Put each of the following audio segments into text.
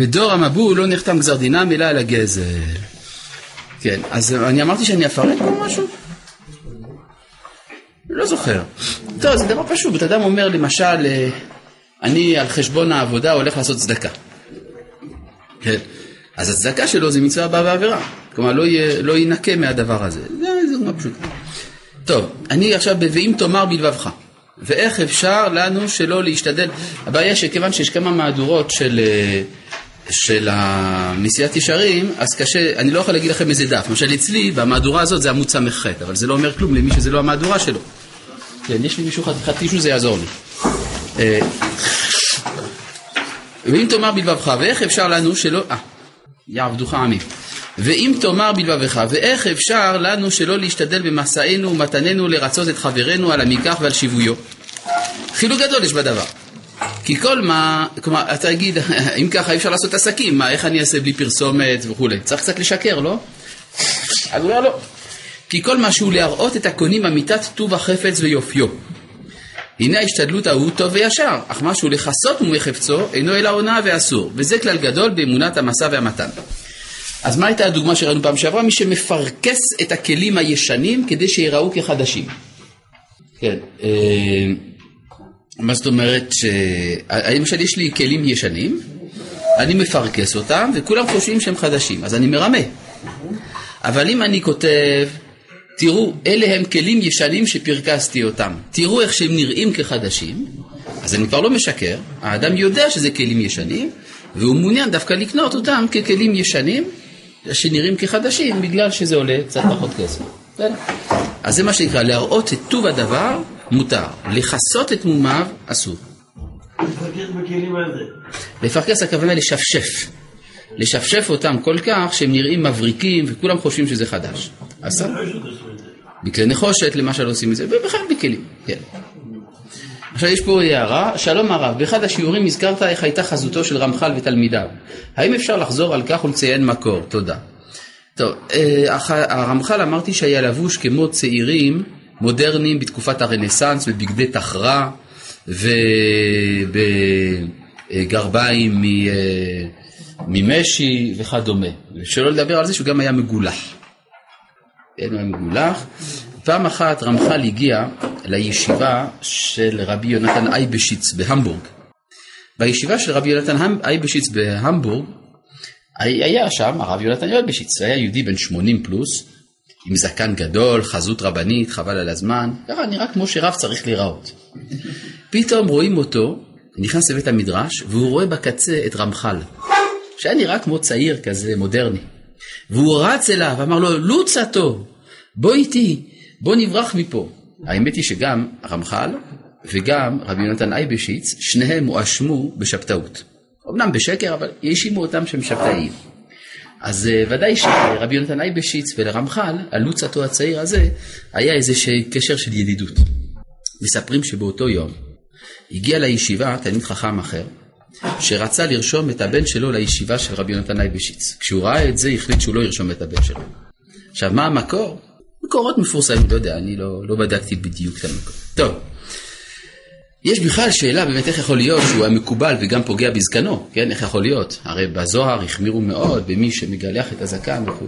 בדור המבול לא נחתם גזר דינם אלא על הגזל. כן, אז אני אמרתי שאני אפרט פה משהו? לא זוכר. טוב, זה דבר פשוט. אדם אומר למשל, אה, אני על חשבון העבודה הולך לעשות צדקה. כן. אז הצדקה שלו זה מצווה הבאה בעבירה. כלומר, לא, יהיה, לא ינקה מהדבר הזה. זה, זה מה פשוט. טוב, אני עכשיו ב"ואם תאמר בלבבך". ואיך אפשר לנו שלא להשתדל? הבעיה שכיוון שיש כמה מהדורות של, אה, של הנשיאת ישרים, אז קשה, אני לא יכול להגיד לכם איזה דף. למשל אצלי, במהדורה הזאת זה עמוד ס"ח, אבל זה לא אומר כלום למי שזה לא המהדורה שלו. כן, יש לי מישהו חתיכת טישו, זה יעזור לי. אה, ואם תאמר בלבבך, ואיך אפשר לנו שלא... אה, יעבדוך עמי. ואם תאמר בלבבך, ואיך אפשר לנו שלא להשתדל במסענו ומתננו לרצות את חברנו על המיקח ועל שיוויו? חילוק גדול יש בדבר. כי כל מה, כלומר, אתה תגיד, אם ככה אי אפשר לעשות עסקים, מה, איך אני אעשה בלי פרסומת וכולי? צריך קצת לשקר, לא? אז הוא אומר לא. כי כל מה שהוא להראות את הקונים אמיתת טוב החפץ ויופיו. הנה ההשתדלות ההוא טוב וישר, אך משהו לכסות מומי חפצו אינו אלא הונאה ואסור, וזה כלל גדול באמונת המסע והמתן. אז מה הייתה הדוגמה שראינו פעם שעברה? מי שמפרכס את הכלים הישנים כדי שיראו כחדשים. כן, אה, מה זאת אומרת ש... למשל יש לי כלים ישנים, אני מפרכס אותם וכולם חושבים שהם חדשים, אז אני מרמה. אבל אם אני כותב תראו, אלה הם כלים ישנים שפרקסתי אותם. תראו איך שהם נראים כחדשים, אז אני כבר לא משקר, האדם יודע שזה כלים ישנים, והוא מעוניין דווקא לקנות אותם ככלים ישנים שנראים כחדשים, בגלל שזה עולה קצת פחות כסף. אז זה מה שנקרא, להראות את טוב הדבר מותר, לכסות את מומיו אסור. לפרקס בכלים הזה. לפרקס הכוונה לשפשף. לשפשף אותם כל כך שהם נראים מבריקים וכולם חושבים שזה חדש. עשה? בכלי נחושת למשל עושים את זה, ובכלל בכלים, כן. עכשיו יש פה הערה, שלום הרב, באחד השיעורים הזכרת איך הייתה חזותו של רמח"ל ותלמידיו. האם אפשר לחזור על כך ולציין מקור? תודה. טוב, אה, הרמח"ל אמרתי שהיה לבוש כמו צעירים מודרניים בתקופת הרנסאנס, בבגדי תחרה ובגרביים ממשי וכדומה. שלא לדבר על זה שהוא גם היה מגולח. כן, הוא היה מגולח. פעם אחת רמח"ל הגיע לישיבה של רבי יונתן אייבשיץ בהמבורג. בישיבה של רבי יונתן אייבשיץ בהמבורג היה שם הרב יונתן אייבשיץ, היה יהודי בן 80 פלוס, עם זקן גדול, חזות רבנית, חבל על הזמן, ככה נראה כמו שרב צריך להיראות. פתאום רואים אותו, נכנס לבית המדרש, והוא רואה בקצה את רמח"ל. שהיה נראה כמו צעיר כזה מודרני. והוא רץ אליו, אמר לו, לוצתו, בוא איתי, בוא נברח מפה. האמת היא שגם רמח"ל וגם רבי יונתן אייבשיץ, שניהם הואשמו בשבתאות. אמנם בשקר, אבל האשימו אותם שהם שבתאיים. אז uh, ודאי שרבי יונתן אייבשיץ ולרמח"ל, הלוצתו הצעיר הזה, היה איזה קשר של ידידות. מספרים שבאותו יום הגיע לישיבה תלמיד חכם אחר, שרצה לרשום את הבן שלו לישיבה של רבי יונתן אייבשיץ. כשהוא ראה את זה, החליט שהוא לא ירשום את הבן שלו. עכשיו, מה המקור? מקורות מפורסמים, לא יודע, אני לא, לא בדקתי בדיוק את המקור. טוב, יש בכלל שאלה באמת איך יכול להיות שהוא המקובל וגם פוגע בזקנו, כן? איך יכול להיות? הרי בזוהר החמירו מאוד במי שמגלח את הזקן וכו'.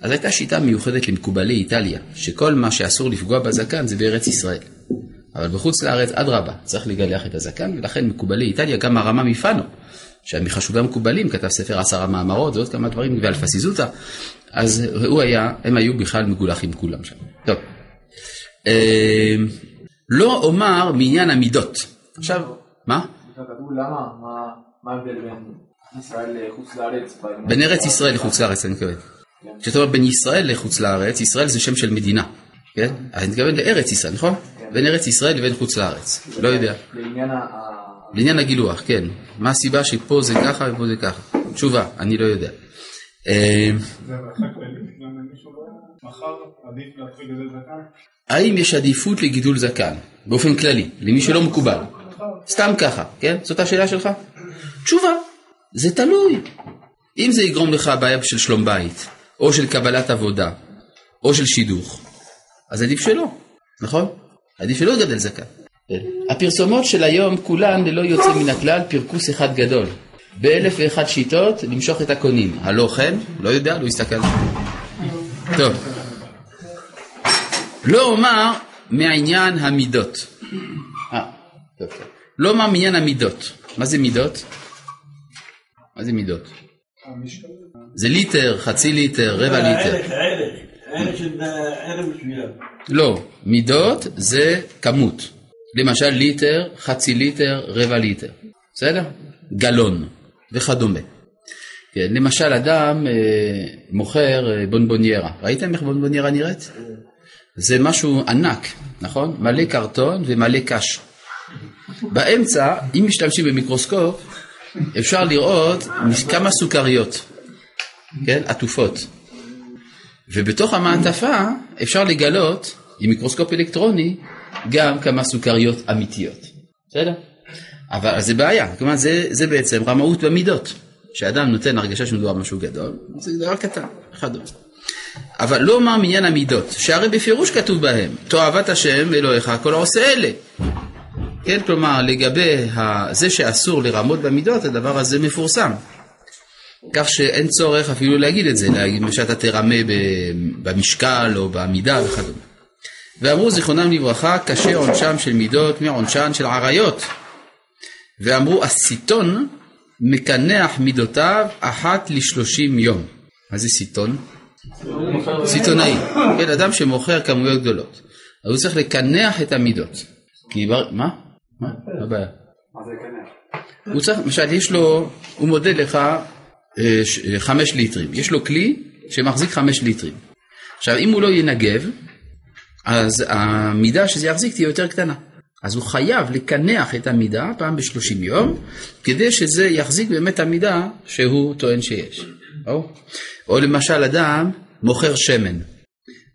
אז הייתה שיטה מיוחדת למקובלי איטליה, שכל מה שאסור לפגוע בזקן זה בארץ ישראל. אבל בחוץ לארץ, אדרבה, צריך לגלח את הזקן, ולכן מקובלי איטליה, גם הרמה מפאנו, שמחשובי המקובלים כתב ספר עשרה מאמרות ועוד כמה דברים, ואלפסיזוטה, אז הוא היה, הם היו בכלל מגולחים כולם שם. טוב. אה, לא אומר מעניין המידות. עכשיו, מה? מה ההבדל בין ישראל לחוץ לארץ? בין ארץ ישראל לחוץ לארץ, אני מתכוון. כשאתה אומר בין ישראל לחוץ לארץ, ישראל זה שם של מדינה, כן? אני מתכוון לארץ ישראל, נכון? בין ארץ ישראל לבין חוץ לארץ, לא יודע. לעניין הגילוח, כן. מה הסיבה שפה זה ככה ופה זה ככה? תשובה, אני לא יודע. האם יש עדיפות לגידול זקן, באופן כללי, למי שלא מקובל? סתם ככה, כן? זאת השאלה שלך? תשובה, זה תלוי. אם זה יגרום לך בעיה של שלום בית, או של קבלת עבודה, או של שידוך, אז עדיף שלא, נכון? עדיף שלא לגדל זקן. הפרסומות של היום כולן ללא יוצא מן הכלל פרכוס אחד גדול. באלף ואחת שיטות למשוך את הקונים. הלא כן? לא יודע, לא הסתכל. טוב. לא אומר מעניין המידות. אה, טוב, טוב. לא אומר מעניין המידות. מה זה מידות? מה זה מידות? זה ליטר, חצי ליטר, רבע ליטר. של ערך מסוים. לא, מידות זה כמות. למשל ליטר, חצי ליטר, רבע ליטר. בסדר? גלון וכדומה. כן, למשל אדם אה, מוכר אה, בונבוניירה. ראיתם איך בונבוניירה נראית? זה משהו ענק, נכון? מלא קרטון ומלא קש. באמצע, אם משתמשים במיקרוסקופ, אפשר לראות כמה סוכריות, כן? עטופות. ובתוך המעטפה אפשר לגלות, עם מיקרוסקופ אלקטרוני, גם כמה סוכריות אמיתיות. בסדר? אבל זה בעיה, כלומר זה, זה בעצם רמאות במידות. שאדם נותן הרגשה שמדובר במשהו גדול, זה דבר קטן, אחד. אבל לא אומר מניין המידות, שהרי בפירוש כתוב בהם, תועבת השם אלוהיך כל העושה אלה. כן, כלומר לגבי זה שאסור לרמות במידות, הדבר הזה מפורסם. כך שאין צורך אפילו להגיד את זה, להגיד שאתה תרמה במשקל או בעמידה וכדומה. ואמרו זיכרונם לברכה, קשה עונשם של מידות מעונשן של עריות. ואמרו הסיטון מקנח מידותיו אחת לשלושים יום. מה זה סיטון? סיטונאי, כן, אדם שמוכר כמויות גדולות. אז הוא צריך לקנח את המידות. כי בר... מה? מה? מה הבעיה? מה זה לקנח? הוא צריך, למשל, יש לו, הוא מודד לך אה, אה, חמש ליטרים. יש לו כלי שמחזיק חמש ליטרים. עכשיו, אם הוא לא ינגב, אז המידה שזה יחזיק תהיה יותר קטנה. אז הוא חייב לקנח את המידה פעם בשלושים יום, כדי שזה יחזיק באמת המידה שהוא טוען שיש. או, או למשל אדם מוכר שמן.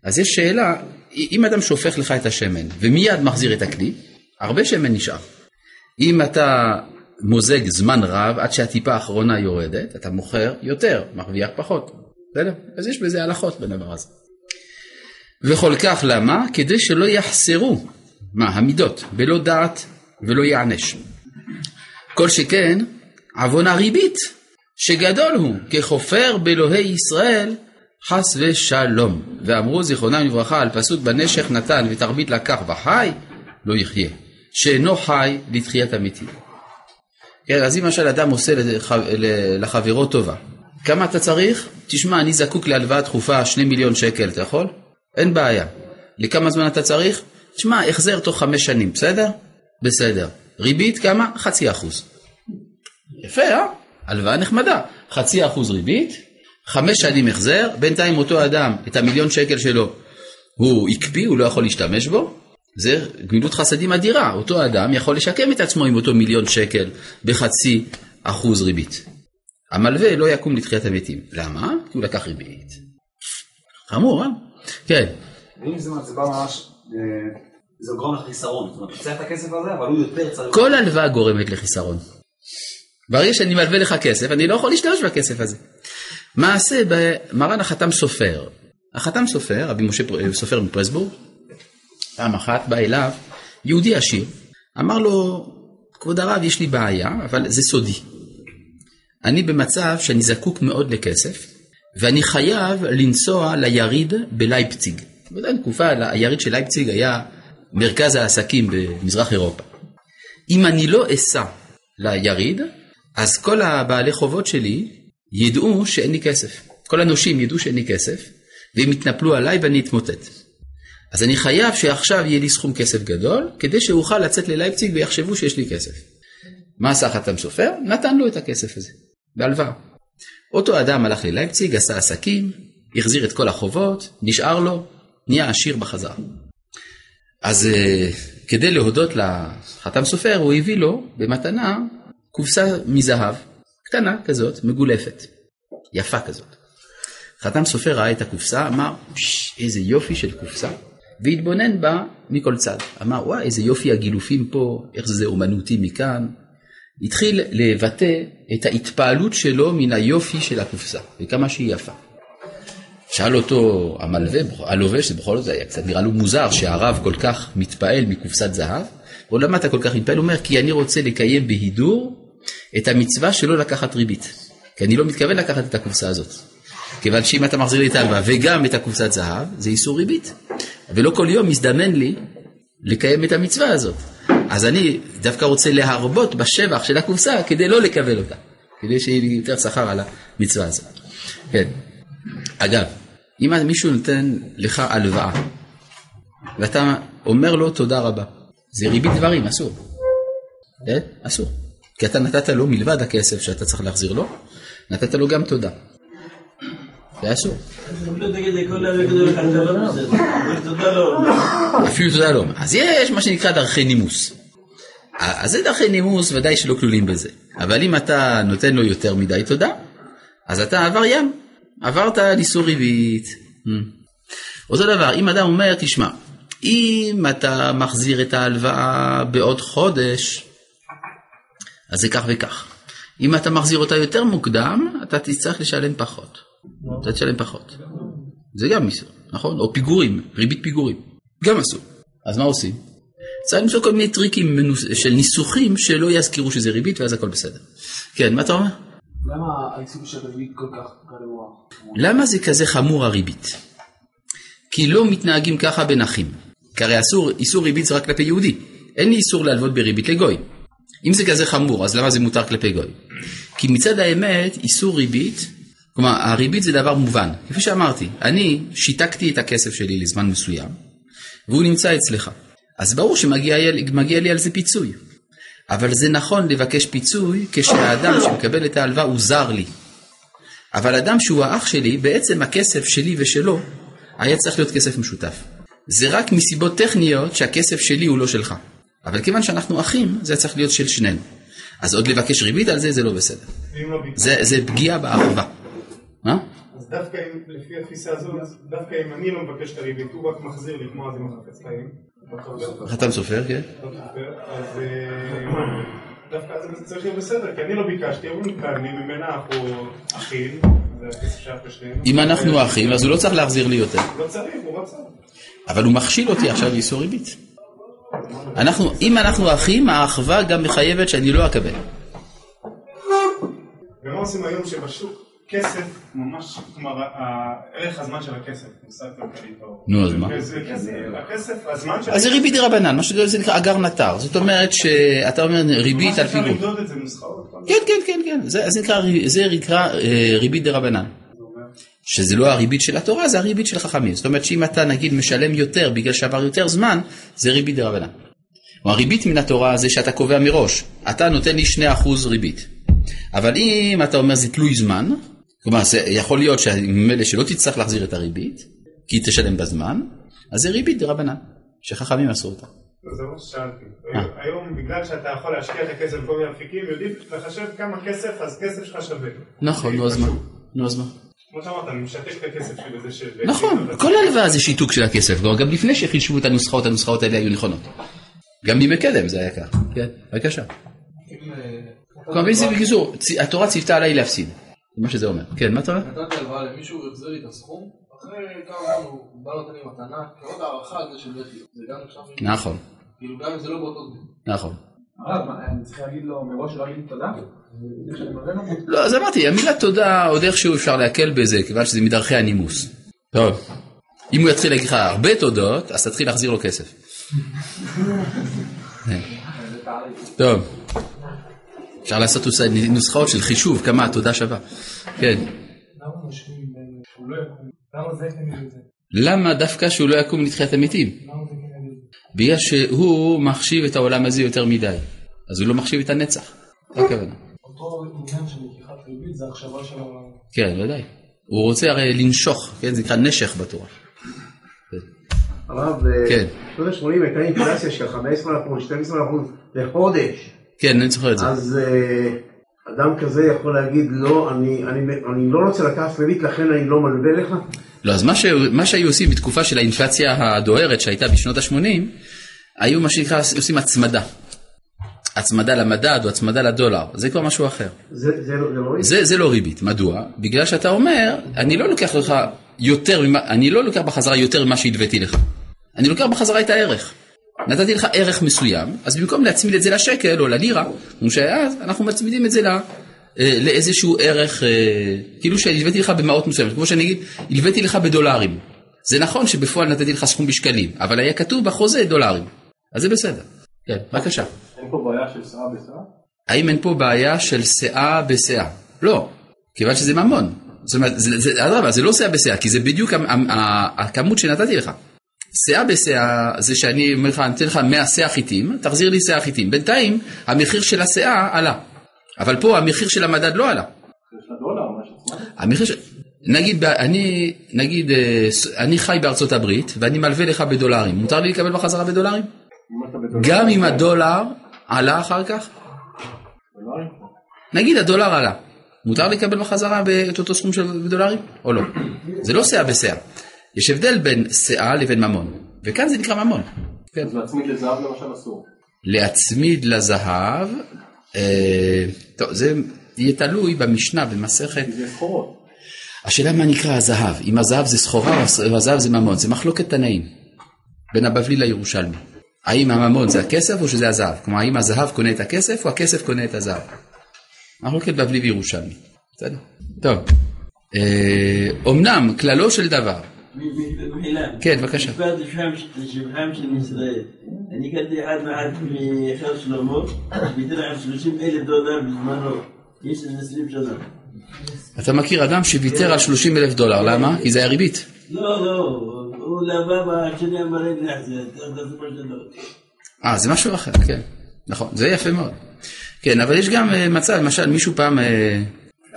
אז יש שאלה, אם אדם שופך לך את השמן ומיד מחזיר את הכלי, הרבה שמן נשאר. אם אתה מוזג זמן רב עד שהטיפה האחרונה יורדת, אתה מוכר יותר, מרוויח פחות. בסדר? אז יש בזה הלכות בדבר הזה. וכל כך למה? כדי שלא יחסרו, מה, המידות, בלא דעת ולא יענש. כל שכן, עוון הריבית, שגדול הוא, ככופר באלוהי ישראל, חס ושלום. ואמרו זיכרונם לברכה על פסוק בנשך נתן ותרבית לקח וחי, לא יחיה. שאינו חי לתחיית המתים. כן, אז אם למשל אדם עושה לח- לחברו טובה, כמה אתה צריך? תשמע, אני זקוק להלוואה דחופה, שני מיליון שקל, אתה יכול? אין בעיה. לכמה זמן אתה צריך? תשמע, החזר תוך חמש שנים, בסדר? בסדר. ריבית כמה? חצי אחוז. יפה, אה? הלוואה נחמדה. חצי אחוז ריבית, חמש שנים החזר, בינתיים אותו אדם, את המיליון שקל שלו, הוא הקפיא, הוא לא יכול להשתמש בו, זה גמילות חסדים אדירה. אותו אדם יכול לשקם את עצמו עם אותו מיליון שקל בחצי אחוז ריבית. המלווה לא יקום לתחיית המתים. למה? כי הוא לקח ריבית. חמור, אה? כן. אם זה בא ממש, אה, זה גורם לחיסרון, זאת אומרת, הוא צריך את הכסף הזה, אבל הוא יותר צריך... כל הלוואה גורמת לחיסרון. ברגע שאני מלווה לך כסף, אני לא יכול להשתמש בכסף הזה. מעשה במרן החתם סופר. החתם סופר, רבי משה פר- סופר מפרסבורג, פעם אחת בא אליו יהודי עשיר, אמר לו, כבוד הרב, יש לי בעיה, אבל זה סודי. אני במצב שאני זקוק מאוד לכסף, ואני חייב לנסוע ליריד בלייפציג. באותה תקופה היריד של לייפציג היה מרכז העסקים במזרח אירופה. אם אני לא אסע ליריד, אז כל הבעלי חובות שלי ידעו שאין לי כסף. כל הנושים ידעו שאין לי כסף, והם יתנפלו עליי ואני אתמוטט. אז אני חייב שעכשיו יהיה לי סכום כסף גדול, כדי שאוכל לצאת ללייפציג ויחשבו שיש לי כסף. מה עשה חתם סופר? נתן לו את הכסף הזה, בהלוואה. אותו אדם הלך ללייפציג, עשה עסקים, החזיר את כל החובות, נשאר לו, נהיה עשיר בחזרה. אז אה, כדי להודות לחתם סופר, הוא הביא לו במתנה קופסה מזהב, קטנה כזאת, מגולפת, יפה כזאת. חתם סופר ראה את הקופסה, אמר, "פש, איזה יופי של קופסה, והתבונן בה מכל צד. אמר, וואי, איזה יופי הגילופים פה, איך זה אומנותי מכאן. התחיל לבטא את ההתפעלות שלו מן היופי של הקופסה, וכמה שהיא יפה. שאל אותו המלווה, הלובש, בכל זאת זה היה קצת נראה לו מוזר שהרב כל כך מתפעל מקופסת זהב, או למה אתה כל כך מתפעל? הוא אומר, כי אני רוצה לקיים בהידור את המצווה שלא לקחת ריבית. כי אני לא מתכוון לקחת את הקופסה הזאת. כיוון שאם אתה מחזיר לי את ההלוואה וגם את הקופסת זהב, זה איסור ריבית. ולא כל יום מזדמן לי לקיים את המצווה הזאת. אז אני דווקא רוצה להרבות בשבח של הקופסה כדי לא לקבל אותה. כדי שיהיה לי יותר שכר על המצווה הזאת. כן. אגב, אם מישהו נותן לך הלוואה, ואתה אומר לו תודה רבה, זה ריבית דברים, אסור. כן? אסור. כי אתה נתת לו מלבד הכסף שאתה צריך להחזיר לו, נתת לו גם תודה. זה אסור. אפילו תודה לא. אז יש מה שנקרא דרכי נימוס. אז זה דרכי נימוס ודאי שלא כלולים בזה. אבל אם אתה נותן לו יותר מדי תודה, אז אתה עבריין. עברת על איסור ריבית. אותו דבר, אם אדם אומר, תשמע, אם אתה מחזיר את ההלוואה בעוד חודש, אז זה כך וכך. אם אתה מחזיר אותה יותר מוקדם, אתה תצטרך לשלם פחות. אתה תשלם פחות. זה גם איסור, נכון? או פיגורים, ריבית פיגורים. גם אסור. אז מה עושים? צריך למצוא כל מיני טריקים. של ניסוחים שלא יזכירו שזה ריבית ואז הכל בסדר. כן, מה אתה אומר? למה העיסוק של הריבית כל כך גרוע? למה זה כזה חמור הריבית? כי לא מתנהגים ככה בין אחים. כי הרי אסור, איסור ריבית זה רק כלפי יהודי. אין לי איסור להלוות בריבית לגוי. אם זה כזה חמור, אז למה זה מותר כלפי גוי? כי מצד האמת, איסור ריבית, כלומר, הריבית זה דבר מובן. כפי שאמרתי, אני שיתקתי את הכסף שלי לזמן מסוים, והוא נמצא אצלך. אז ברור שמגיע לי על זה פיצוי. אבל זה נכון לבקש פיצוי כשהאדם שמקבל את ההלוואה הוא זר לי. אבל אדם שהוא האח שלי, בעצם הכסף שלי ושלו היה צריך להיות כסף משותף. זה רק מסיבות טכניות שהכסף שלי הוא לא שלך. אבל כיוון שאנחנו אחים, זה צריך להיות של שנינו. אז עוד לבקש ריבית על זה, זה לא בסדר. לא זה, זה פגיעה באחווה. מה? אז דווקא אם, לפי התפיסה הזאת, דווקא אם אני לא מבקש את הריבית, הוא רק מחזיר לי כמו אבי מחפץ חיים, בסופר, חתם סופר, כן? אז אה, דווקא זה צריך להיות בסדר, כי אני לא ביקשתי, הוא נתן לי, ממנה אנחנו אחים. אם אנחנו אחים, אז הוא לא צריך להחזיר לי יותר. לא צריך, הוא רצה. אבל הוא מכשיל אותי עכשיו לאיסור ריבית. אנחנו, אם אנחנו אחים, האחווה גם מחייבת שאני לא אקבל. ומה עושים היום שבשוק כסף ממש, כלומר ערך הזמן של הכסף, מושג כלכלי טוב. נו, אז מה? הכסף, הזמן של אז זה ריבית דרבנן, מה שזה נקרא אגר נטר. זאת אומרת שאתה אומר ריבית על אפשר פיגור. למדוד את זה נוסחאות. כן, כן, כן, כן, זה, נקרא, ריבית דרבנן. שזה לא הריבית של התורה, זה הריבית של חכמים. זאת אומרת שאם אתה נגיד משלם יותר בגלל שעבר יותר זמן, זה ריבית דרבנן. או הריבית מן התורה זה שאתה קובע מראש, אתה נותן לי 2% ריבית. אבל אם אתה אומר זה תלוי זמן, כלומר זה יכול להיות שממילא שלא תצטרך להחזיר את הריבית, כי תשלם בזמן, אז זה ריבית דרבנן, שחכמים עשו אותה. זה מה ששאלתי. אה. היום בגלל שאתה יכול להשקיע את הכסף בכל מיני אפיקים, יודעים לחשב כמה כסף, אז כסף שלך שווה. נכון, נו אז מה? נו אז מה? כמו שאמרת, אני משתק את הכסף שלי בזה של... נכון, כל הלוואה זה שיתוק של הכסף, כלומר גם לפני שחישבו את הנוסחאות, הנוסחאות האלה היו נכונות. גם בימי קדם זה היה כך. כן, בבקשה. כלומר, זה בקיצור, התורה ציוותה עליי להפסיד. זה מה שזה אומר. כן, מה אתה אומר? נתתי הלוואה למישהו, הוא החזיר לי את הסכום, אחרי כמה זמן הוא בא נותן לי מתנה, כעוד הערכה על זה שהבאתי לו. זה גם נחשב... נכון, כאילו גם אם זה לא באותו זמן. נכון. הרב, מה, אני צריך להגיד לו מראש לא להגיד תודה? לו? לא, אז אמרתי, המילה תודה, עוד איכשהו אפשר להקל בזה, כיוון שזה מדרכי הנימוס. טוב. אם הוא יתחיל להגיד לך הרבה תודות, אז תתחיל להחזיר לו כסף. כן. טוב. אפשר לעשות נוסחאות של חישוב, כמה התודה שווה. כן. למה לא? למה דווקא שהוא לא יקום לתחיית המתים? זה? בגלל שהוא מחשיב את העולם הזה יותר מדי. אז הוא לא מחשיב את הנצח. זה הכוונה. אותו עניין של לקיחת ריבית זה החשבה של ה... כן, ודאי. הוא רוצה הרי לנשוך, כן? זה נקרא נשך בתורה. הרב, כן. בשנות ה-80 הייתה אינפלציה של 15%, 12% לחודש. כן, אני זוכר את זה. אז אה, אדם כזה יכול להגיד, לא, אני, אני, אני לא רוצה לקחת ריבית, לכן אני לא מלווה לך. לא, אז מה, ש... מה שהיו עושים בתקופה של האינפלציה הדוהרת שהייתה בשנות ה-80, היו מה שנקרא עושים הצמדה. הצמדה למדד או הצמדה לדולר, זה כבר משהו אחר. זה, זה, לא- זה לא ריבית. זה, זה לא ריבית, מדוע? בגלל שאתה אומר, אני לא לוקח לך יותר, ממה, אני לא לוקח בחזרה יותר ממה שהלוויתי לך. אני לוקח בחזרה את הערך. נתתי לך ערך מסוים, אז במקום להצמיד את זה לשקל או ללירה, כמו שהיה אז, אנחנו מצמידים את זה ל... אה, לאיזשהו ערך, אה, כאילו שהלוויתי לך במעות מסוימת, כמו שאני אגיד, הלוויתי לך בדולרים. זה נכון שבפועל נתתי לך סכום בשקלים, אבל היה כתוב בחוזה דולרים, אז זה בסדר. כן, בבקשה. אין פה בעיה של שאה בשאה? האם אין פה בעיה של שאה בשאה? לא, כיוון שזה ממון. זאת אומרת, זה- זה- אדרבה, זה לא שאה בשאה, כי זה בדיוק הכמות שנתתי לך. שאה בשאה זה שאני אומר לך, אני אתן לך 100 שאה חיטים, תחזיר לי שאה חיטים. בינתיים המחיר של השאה עלה, אבל פה המחיר של המדד לא עלה. המחיר של... נגיד, אני, נגיד, אה, אני חי בארצות הברית ואני מלווה לך בדולרים, מותר לי לקבל בחזרה בדולרים? גם אם הדולר עלה אחר כך? נגיד הדולר עלה, מותר לקבל בחזרה את אותו סכום של דולרים או לא? זה לא שאה בשאה. יש הבדל בין שאה לבין ממון, וכאן זה נקרא ממון. כן. אז להצמיד לזהב למשל אסור. להצמיד לזהב, אה, טוב, זה יהיה תלוי במשנה במסכת, זה סחורות. השאלה מה נקרא הזהב, אם הזהב זה סחורה או הזהב זה ממון, זה מחלוקת תנאים בין הבבלי לירושלמי. האם הממון זה הכסף או שזה הזהב? כלומר, האם הזהב קונה את הכסף או הכסף קונה את הזהב? מחלוקת בבלי וירושלמי. בסדר? טוב. אה, אומנם כללו של דבר. כן, בבקשה. משפט לשבחם של ישראל. אני הכרתי אחד מאחד מאחר שלמה, ויתר על 30 אלף דולר בזמנו. יש לזה 20 שנה. אתה מכיר אדם שוויתר על 30 אלף דולר, למה? כי זה היה ריבית. לא, לא, אה, זה משהו אחר, כן. נכון, זה יפה מאוד. כן, אבל יש גם אה, מצב, למשל מישהו פעם, אה,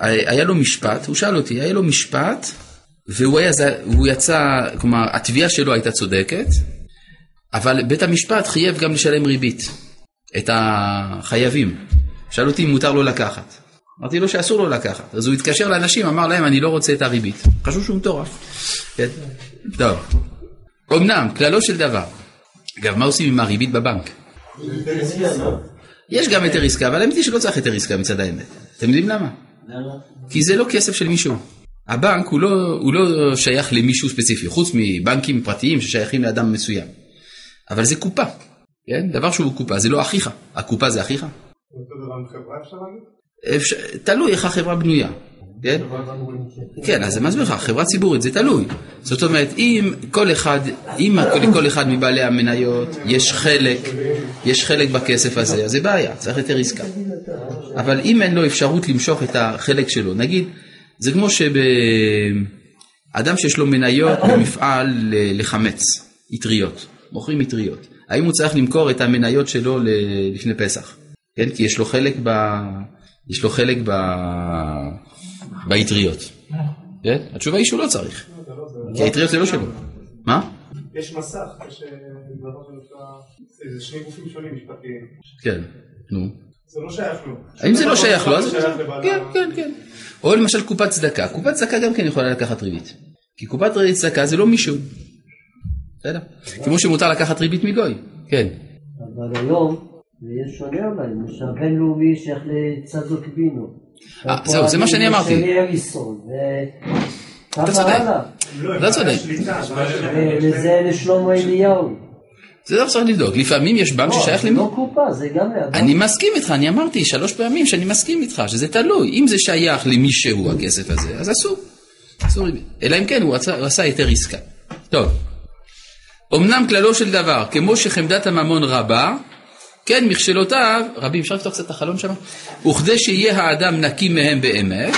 היה לו משפט, הוא שאל אותי, היה לו משפט, והוא היה, יצא, כלומר, התביעה שלו הייתה צודקת, אבל בית המשפט חייב גם לשלם ריבית, את החייבים. שאל אותי אם מותר לו לקחת. אמרתי לו שאסור לו לקחת. אז הוא התקשר לאנשים, אמר להם, אני לא רוצה את הריבית. חשוב שהוא מטורף. כן? טוב. אמנם, כללו של דבר. אגב, מה עושים עם הריבית בבנק? יש גם היתר עסקה, אבל האמת היא שלא צריך היתר עסקה מצד האמת. אתם יודעים למה? כי זה לא כסף של מישהו. הבנק הוא לא, הוא לא שייך למישהו ספציפי, חוץ מבנקים פרטיים ששייכים לאדם מסוים. אבל זה קופה, כן? דבר שהוא קופה, זה לא אחיך. הקופה זה אחיך? אפשר, תלוי איך החברה בנויה, כן? כן, אז אני מסביר לך, חברה ציבורית זה תלוי. זאת אומרת, אם כל אחד, אם לכל אחד מבעלי המניות יש חלק, יש חלק בכסף הזה, אז זה בעיה, צריך יותר עסקה. אבל אם אין לו אפשרות למשוך את החלק שלו, נגיד, זה כמו שאדם שיש לו מניות במפעל לחמץ, אטריות, מוכרים אטריות. האם הוא צריך למכור את המניות שלו לפני פסח? כן, כי יש לו חלק ב... יש לו חלק ב... באטריות. כן? התשובה היא שהוא לא צריך. כי האטריות זה לא שלו. מה? יש מסך, יש אה, דבר שנקרא, זה שני גופים שונים משפטיים. כן. נו. זה לא שייך לו. האם זה לא שייך לו? אז... שייך לבעל כן, כן, כן. או למשל קופת צדקה. קופת צדקה גם כן יכולה לקחת ריבית. כי קופת צדקה זה לא מישהו. בסדר? כמו שמותר לקחת ריבית מגוי. כן. אבל היום זה יהיה שונה אולי, למשל בינלאומי שייך לצדוק בינו. אה, זהו, זה מה שאני אמרתי. וככה אתה צודק. לא, אתה צודק. שליטה, וזה לשלמה אליהו. זה דבר שצריך לבדוק. לפעמים יש בנק ששייך זה למי. לא קופה, זה גם לאדם. אני מסכים איתך, אני אמרתי שלוש פעמים שאני מסכים איתך, שזה תלוי. אם זה שייך למישהו הכסף הזה, אז אסור. אסור. אלא אם כן הוא עשה, הוא עשה היתר עסקה. טוב. אמנם כללו של דבר, כמו שחמדת הממון רבה, כן מכשלותיו, רבי אפשר לפתוח קצת את החלון שם? וכדי שיהיה האדם נקי מהם באמת,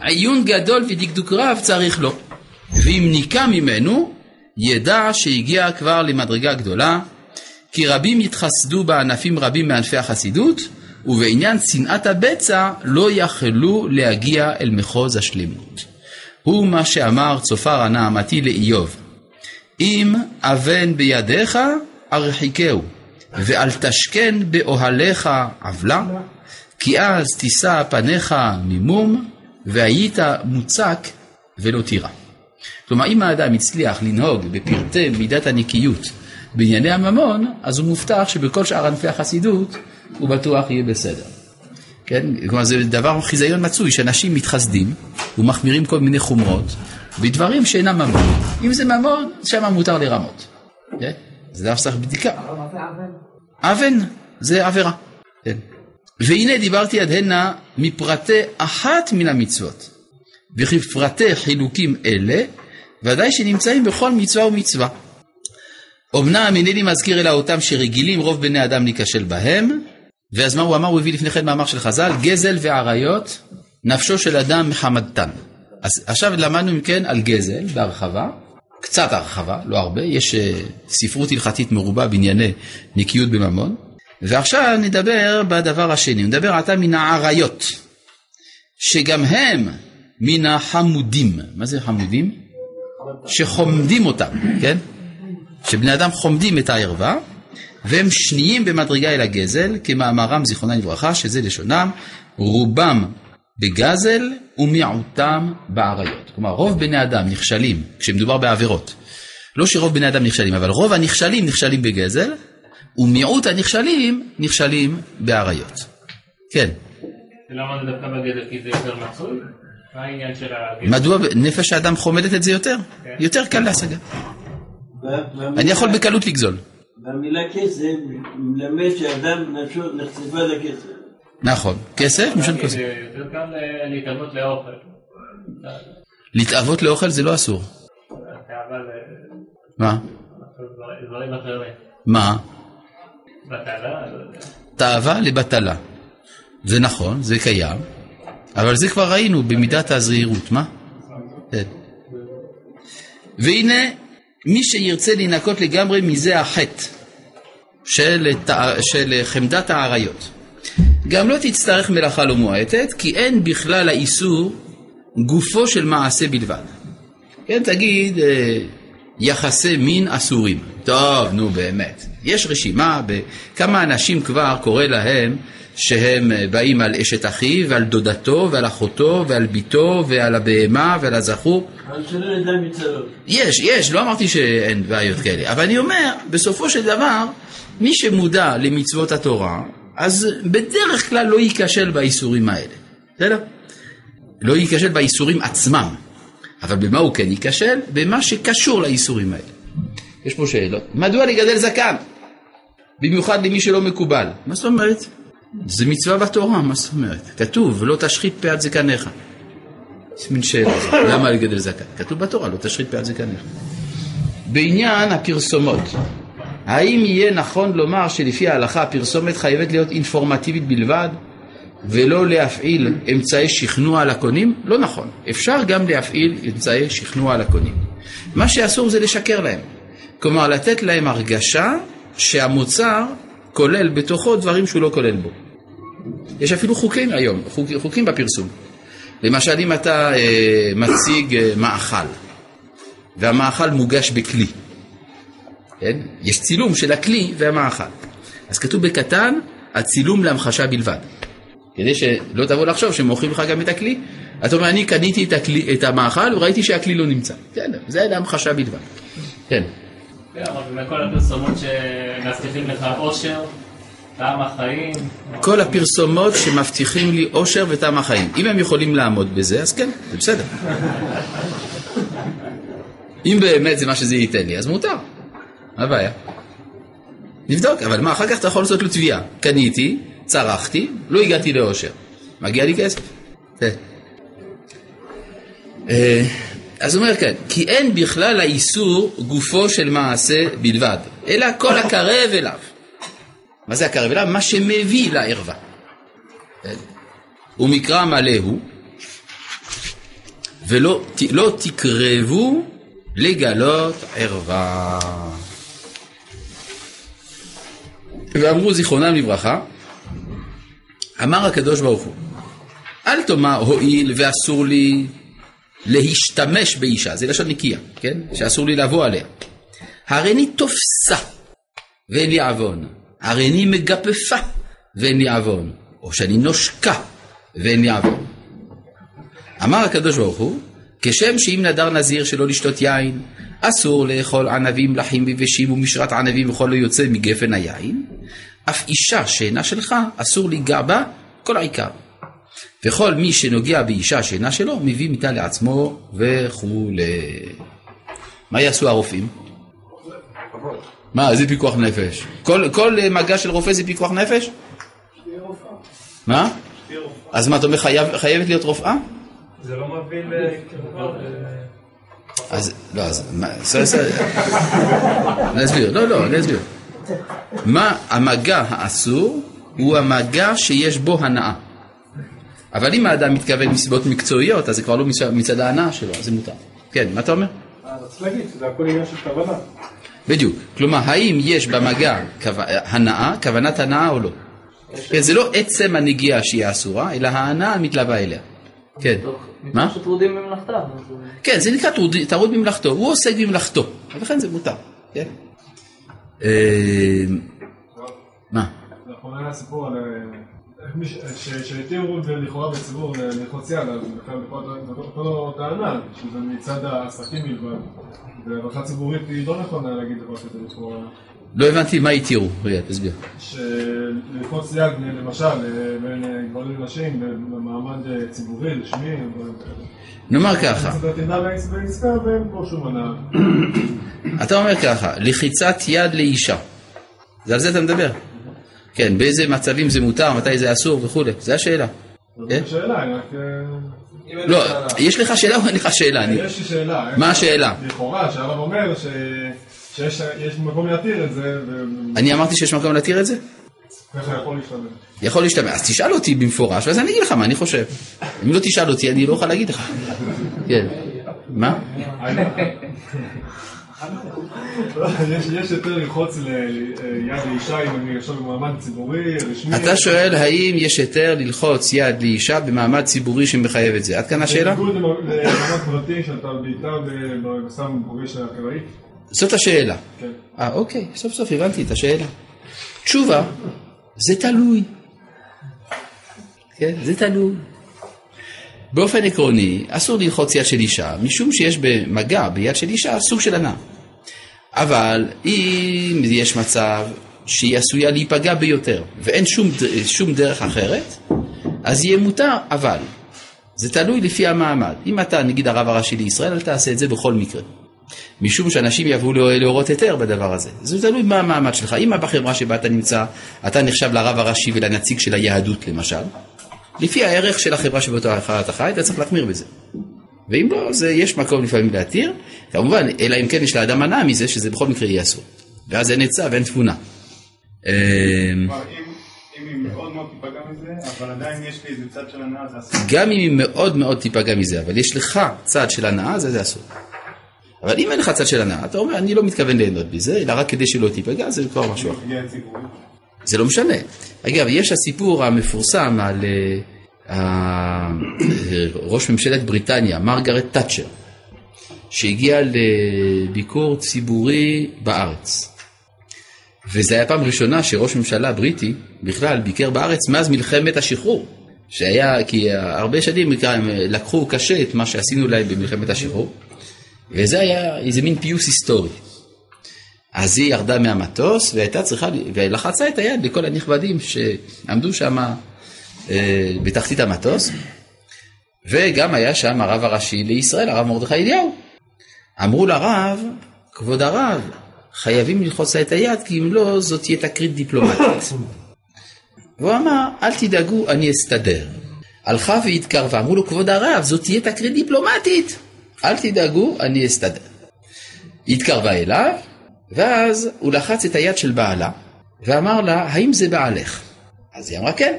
עיון גדול ודקדוק רב צריך לו. ואם ניקה ממנו, ידע שהגיע כבר למדרגה גדולה, כי רבים יתחסדו בענפים רבים מענפי החסידות, ובעניין צנעת הבצע לא יכלו להגיע אל מחוז השלמות. הוא מה שאמר צופר הנעמתי לאיוב, אם אבן בידיך ארחיקהו, ואל תשכן באוהליך עוולה, כי אז תישא פניך ממום, והיית מוצק ולא תירא. כלומר, אם האדם הצליח לנהוג בפרטי מידת הנקיות בענייני הממון, אז הוא מובטח שבכל שאר ענפי החסידות הוא בטוח יהיה בסדר. כן? כלומר, זה דבר חיזיון מצוי, שאנשים מתחסדים ומחמירים כל מיני חומרות בדברים שאינם ממון. אם זה ממון, שם מותר לרמות. כן? זה דבר שצריך בדיקה. אבן זה עבירה. כן. והנה דיברתי עד הנה מפרטי אחת מן המצוות. וכי פרטי חילוקים אלה ודאי שנמצאים בכל מצווה ומצווה. אמנם אינני מזכיר אלא אותם שרגילים רוב בני אדם להיכשל בהם, ואז מה הוא אמר? הוא הביא לפני כן מאמר של חז"ל, גזל ועריות, נפשו של אדם מחמדתן. אז עכשיו למדנו אם כן על גזל בהרחבה, קצת הרחבה, לא הרבה, יש אה, ספרות הלכתית מרובה בענייני נקיות בממון, ועכשיו נדבר בדבר השני, נדבר עתה מן העריות, שגם הם מן החמודים. מה זה חמודים? שחומדים אותם, כן? שבני אדם חומדים את הערווה, והם שניים במדרגה אל הגזל, כמאמרם זיכרונם לברכה, שזה לשונם, רובם בגזל ומיעוטם בעריות. כלומר, רוב בני אדם נכשלים כשמדובר בעבירות. לא שרוב בני אדם נכשלים, אבל רוב הנכשלים נכשלים בגזל, ומיעוט הנכשלים נכשלים בעריות. כן. למה זה דווקא בגזל? כי זה יותר מצוי? מה העניין של הגזל? מדוע נפש האדם חומדת את זה יותר? יותר קל להשגה. אני יכול בקלות לגזול. במילה כסף מלמד שאדם נפשו נחשפה לכסף. נכון. כסף? כי כסף. זה יותר קל אה, להתאבות לאוכל. להתאבות לאוכל זה לא אסור. מה? דברים אחרים. מה? בטלה? לא. תאווה לבטלה. זה נכון, זה קיים, אבל זה כבר ראינו במידת הזהירות, מה? כן. והנה, מי שירצה להינקות לגמרי מזה החטא של, של חמדת האריות, גם לא תצטרך מלאכה לא מועטת, כי אין בכלל האיסור גופו של מעשה בלבד. כן, תגיד, אה, יחסי מין אסורים. טוב, נו באמת. יש רשימה, בכמה אנשים כבר קורא להם שהם אה, באים על אשת אחיו ועל דודתו ועל אחותו ועל בתו ועל הבהמה ועל הזכור. אבל שלא נדע מצרות. יש, יש, לא אמרתי שאין בעיות כאלה, אבל אני אומר, בסופו של דבר, מי שמודע למצוות התורה, אז בדרך כלל לא ייכשל באיסורים האלה, בסדר? לא ייכשל באיסורים עצמם, אבל במה הוא כן ייכשל? במה שקשור לאיסורים האלה. יש פה שאלות. מדוע לגדל זקן? במיוחד למי שלא מקובל. מה זאת אומרת? זה מצווה בתורה, מה זאת אומרת? כתוב, לא תשחית פאת זקניך. יש מין שאלה, למה לגדל זקן? כתוב בתורה, לא תשחית פאת זקניך. בעניין הפרסומות, האם יהיה נכון לומר שלפי ההלכה הפרסומת חייבת להיות אינפורמטיבית בלבד ולא להפעיל אמצעי שכנוע לקונים? לא נכון. אפשר גם להפעיל אמצעי שכנוע לקונים. מה שאסור זה לשקר להם. כלומר, לתת להם הרגשה שהמוצר כולל בתוכו דברים שהוא לא כולל בו. יש אפילו חוקים היום, חוק, חוקים בפרסום. למשל, אם אתה אה, מציג אה, מאכל, והמאכל מוגש בכלי, כן? יש צילום של הכלי והמאכל. אז כתוב בקטן, הצילום להמחשה בלבד. כדי שלא תבוא לחשוב שמוכרים לך גם את הכלי. אתה אומר, אני קניתי את, הכלי, את המאכל וראיתי שהכלי לא נמצא. בסדר, זה להמחשה בלבד. כן. כן, מכל הפרסומות שמבטיחים לך אושר, טעם החיים. כל הפרסומות שמבטיחים לי אושר וטעם החיים. אם הם יכולים לעמוד בזה, אז כן, זה בסדר. אם באמת זה מה שזה ייתן לי, אז מותר. מה הבעיה? נבדוק, אבל מה, אחר כך אתה יכול לעשות לו תביעה. קניתי, צרכתי, לא הגעתי לאושר. מגיע לי כסף. כן. אה, אז אומר כאן, כי אין בכלל האיסור גופו של מעשה בלבד, אלא כל הקרב אליו. מה זה הקרב אליו? מה שמביא לערווה. כן? ומקרא מלא הוא, ולא לא תקרבו לגלות ערווה. ואמרו זיכרונם לברכה, אמר הקדוש ברוך הוא, אל תאמר הואיל ואסור לי להשתמש באישה, זה לשון נקייה, כן? שאסור לי לבוא עליה. הריני תופסה ואין לי עוון, הריני מגפפה ואין לי עוון, או שאני נושקה ואין לי עוון. אמר הקדוש ברוך הוא, כשם שאם נדר נזיר שלא לשתות יין, אסור לאכול ענבים לחים ויבשים ומשרת ענבים וכל לא יוצא מגפן היין, אף אישה שאינה שלך, אסור ליגע בה כל העיקר. וכל מי שנוגע באישה שאינה שלו, מביא מיתה לעצמו וכולי. מה יעשו הרופאים? מה, זה פיקוח נפש. כל, כל אה, מגע של רופא זה פיקוח נפש? מה? אז מה, אתה אומר חייב, חייבת להיות רופאה? זה לא מביא ל... אז, לא, אז, מה, אני אסביר, לא, לא, אני אסביר. מה המגע האסור הוא המגע שיש בו הנאה. אבל אם האדם מתכוון מסיבות מקצועיות, אז זה כבר לא מצד- ההנאה שלו, אז זה מותר. כן, מה אתה אומר? אז רציתי להגיד שזה הכל עניין של כוונה. בדיוק. כלומר, האם יש במגע הנאה, כוונת הנאה או לא? כן, זה לא עצם הנגיעה שהיא אסורה, אלא ההנאה המתלווה אליה. כן. מה? שטרודים במלאכתם. אה, כן, זה נקרא טרוד במלאכתו, הוא עוסק במלאכתו, ולכן זה מותר. כן. אה, מה? אה, ש- שהתירו לכאורה בציבור ל- ללחוץ יד, אז בכלל בכל אותו טענה, שזה מצד העסקים בלבד. והערכה ציבורית היא לא נכונה להגיד דבר כזה לכאורה. לא הבנתי מה התירו, רגע, תסביר. שללחוץ יד למשל אה, בין אה, גברים לנשים במעמד אה, ציבורי, רשמי. נאמר ככה. אתה אומר ככה, לחיצת יד לאישה, זה על זה אתה מדבר? כן, באיזה מצבים זה מותר, מתי זה אסור וכולי, זה השאלה. כן? זו שאלה, אני רק... אה, לא. יש לך שאלה או אין לך שאלה? יש לי שאלה. מה השאלה? לכאורה, שהרב אומר ש- שיש יש מקום להתיר את זה, אני אמרתי שיש מקום להתיר את זה? וככה יכול להשתמש. יכול להשתמע, אז תשאל אותי במפורש, ואז אני אגיד לך מה אני חושב. אם לא תשאל אותי, אני לא אוכל להגיד לך. כן. מה? יש יותר ללחוץ ל- יד לאישה אם אני עכשיו במעמד ציבורי, רשמי. אתה שואל האם יש היתר ללחוץ יד לאישה במעמד ציבורי שמחייב את זה. עד כאן השאלה? בניגוד למ- למעמד פרטי שאתה בעיטה פוגש אקראי. זאת השאלה. כן. אה, אוקיי, סוף סוף הבנתי את השאלה. תשובה, זה תלוי. כן, זה תלוי. באופן עקרוני, אסור ללחוץ יד של אישה, משום שיש במגע ביד של אישה סוג של הנאה. אבל אם יש מצב שהיא עשויה להיפגע ביותר, ואין שום, שום דרך אחרת, אז יהיה מותר, אבל זה תלוי לפי המעמד. אם אתה נגיד הרב הראשי לישראל, אל תעשה את זה בכל מקרה. משום שאנשים יבואו לא- להורות היתר בדבר הזה. זה תלוי מה המעמד שלך. אם בחברה שבה אתה נמצא, אתה נחשב לרב הראשי ולנציג של היהדות למשל, לפי הערך של החברה שבאותה אתה חי, אתה צריך להחמיר בזה. ואם לא, זה, יש מקום לפעמים להתיר, כמובן, אלא אם כן יש לאדם הנאה מזה, שזה בכל מקרה יהיה אסור. ואז אין עצה ואין תבונה. כלומר, אם אם היא מאוד מאוד תיפגע מזה, אבל עדיין יש לי איזה צד של הנאה, זה אסור. גם אם היא מאוד מאוד תיפגע מזה, אבל יש לך צד של הנאה, זה אסור. אבל אם אין לך צד של הנאה, אתה אומר, אני לא מתכוון ליהנות בזה, אלא רק כדי שלא תיפגע, זה כבר משהו אחר. זה לא משנה. אגב, יש הסיפור המפורסם על אה, אה, ראש ממשלת בריטניה, מרגרט תאצ'ר, שהגיע לביקור ציבורי בארץ. וזו הייתה פעם ראשונה שראש ממשלה בריטי בכלל ביקר בארץ מאז מלחמת השחרור. שהיה, כי הרבה שנים הם לקחו קשה את מה שעשינו להם במלחמת השחרור, וזה היה איזה מין פיוס היסטורי. אז היא ירדה מהמטוס והייתה צריכה, ולחצה את היד לכל הנכבדים שעמדו שם אה, בתחתית המטוס, וגם היה שם הרב הראשי לישראל, הרב מרדכי אליהו. אמרו לרב, כבוד הרב, חייבים ללחוץ לה את היד, כי אם לא, זאת תהיה תקרית דיפלומטית. והוא אמר, אל תדאגו, אני אסתדר. הלכה והתקרבה, אמרו לו, כבוד הרב, זאת תהיה תקרית דיפלומטית. אל תדאגו, אני אסתדר. היא התקרבה אליו, ואז הוא לחץ את היד של בעלה, ואמר לה, האם זה בעלך? אז היא אמרה כן.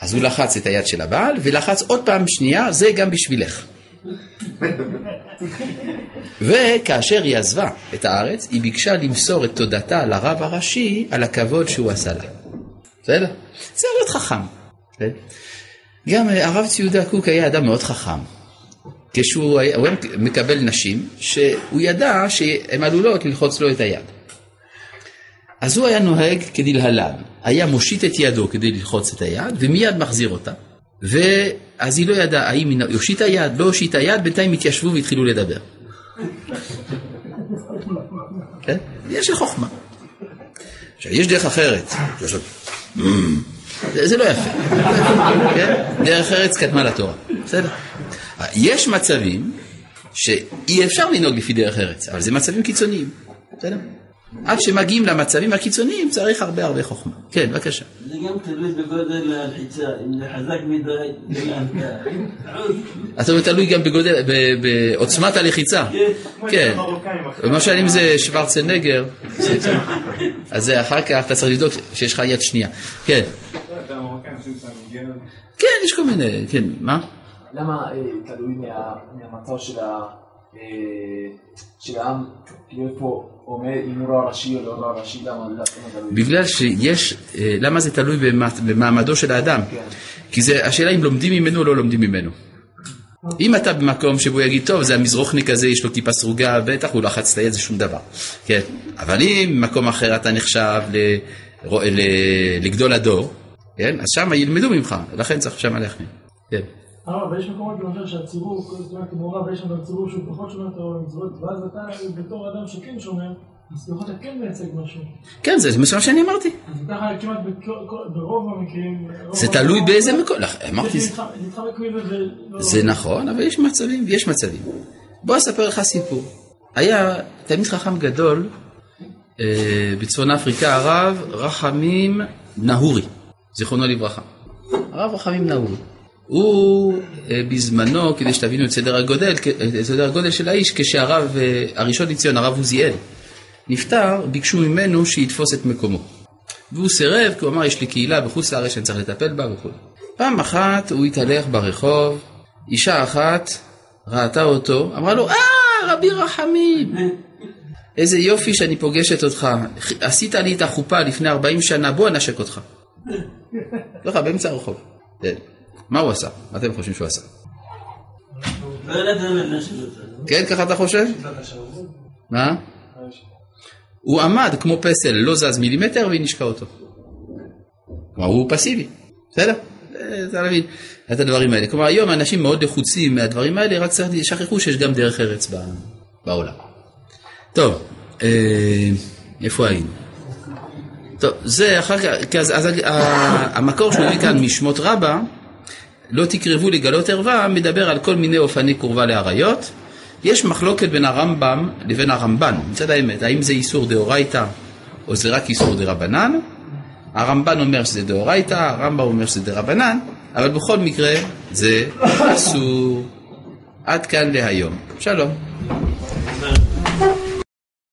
אז הוא לחץ את היד של הבעל, ולחץ עוד פעם שנייה, זה גם בשבילך. וכאשר היא עזבה את הארץ, היא ביקשה למסור את תודתה לרב הראשי על הכבוד שהוא עשה לה. בסדר? זה להיות חכם. כן? גם אה, הרב ציודה קוק היה אדם מאוד חכם. כשהוא היה, הוא היה מקבל נשים שהוא ידע שהן עלולות ללחוץ לו את היד. אז הוא היה נוהג כדלהלן, היה מושיט את ידו כדי ללחוץ את היד ומיד מחזיר אותה. ואז היא לא ידעה האם היא הושיטה יד, לא הושיטה יד, בינתיים התיישבו והתחילו לדבר. כן? יש חוכמה. עכשיו, יש דרך אחרת. זה לא יפה. כן? דרך ארץ קדמה לתורה. בסדר? יש מצבים שאי אפשר לנהוג לפי דרך ארץ, אבל זה מצבים קיצוניים. בסדר? עד שמגיעים למצבים הקיצוניים צריך הרבה הרבה חוכמה. כן, בבקשה. זה גם תלוי בגודל הלחיצה, אם זה חזק מדי. אתה אומר תלוי גם בגודל, בעוצמת הלחיצה. כן. למשל אם זה שוורצנגר, אז זה אחר כך אתה צריך לבדוק שיש לך יד שנייה. כן. כן, יש כל מיני, כן, מה? למה אה, תלוי מה- מהמצב של. אה, העם, כאילו איפה עומד, אם הוא לא הראשי או לא הראשי, למה למה תלוי? בגלל שיש, אה, למה זה תלוי במעמדו של האדם? כי זה, השאלה אם לומדים ממנו או לא לומדים ממנו. אם אתה במקום שבו יגיד, טוב, זה המזרוחניק הזה, יש לו כיפה סרוגה, בטח הוא לחץ את היד, זה שום דבר. כן, אבל אם במקום אחר אתה נחשב לגדול הדור, כן, אז שם ילמדו ממך, לכן צריך שם להחמיא. כן. אה, אבל יש מקומות למשל שהציבור, זאת אומרת, מעורב, יש שם גם שהוא פחות שומר תורה ומצוות, ואז אתה בתור אדם שכן שומר, אז לפחות אתה כן מייצג משהו. כן, זה מה שאני אמרתי. אז ככה כמעט ברוב המקרים... זה תלוי באיזה מקום, לח- אמרתי, זה זה- נכון, אבל יש מצבים ויש מצבים. בוא אספר לך סיפור. היה תלמיד חכם גדול אה, בצפון אפריקה, הרב רחמים נהורי, זיכרונו לברכה. הרב רחמים נהורי. הוא אה, בזמנו, כדי שתבינו את סדר הגודל, את סדר הגודל של האיש, כשהרב אה, הראשון לציון, הרב עוזיאל, נפטר, ביקשו ממנו שיתפוס את מקומו. והוא סירב, כי הוא אמר, יש לי קהילה בחוץ לארץ שאני צריך לטפל בה וכו'. פעם אחת הוא התהלך ברחוב, אישה אחת ראתה אותו, אמרה לו, אה, רבי רחמים, איזה יופי שאני פוגשת אותך, עשית לי את החופה לפני 40 שנה, בוא אנשק אותך. ככה, באמצע הרחוב. מה הוא עשה? מה אתם חושבים שהוא עשה? לא אותה. כן, ככה אתה חושב? מה? הוא עמד כמו פסל, לא זז מילימטר והיא נשקה אותו. כלומר, הוא פסיבי, בסדר? אתה מבין את הדברים האלה. כלומר, היום אנשים מאוד לחוצים מהדברים האלה, רק צריך, שכחו שיש גם דרך ארץ בעולם. טוב, אה, איפה היינו? טוב, זה אחר כך, אז, המקור שהוא הביא כאן משמות רבה, לא תקרבו לגלות ערווה, מדבר על כל מיני אופני קרבה לאריות. יש מחלוקת בין הרמב"ם לבין הרמב"ן, מצד האמת, האם זה איסור דאורייתא או זה רק איסור דרבנן? הרמב"ן אומר שזה דאורייתא, הרמב"ם אומר שזה דרבנן, אבל בכל מקרה זה אסור. עד כאן להיום. שלום.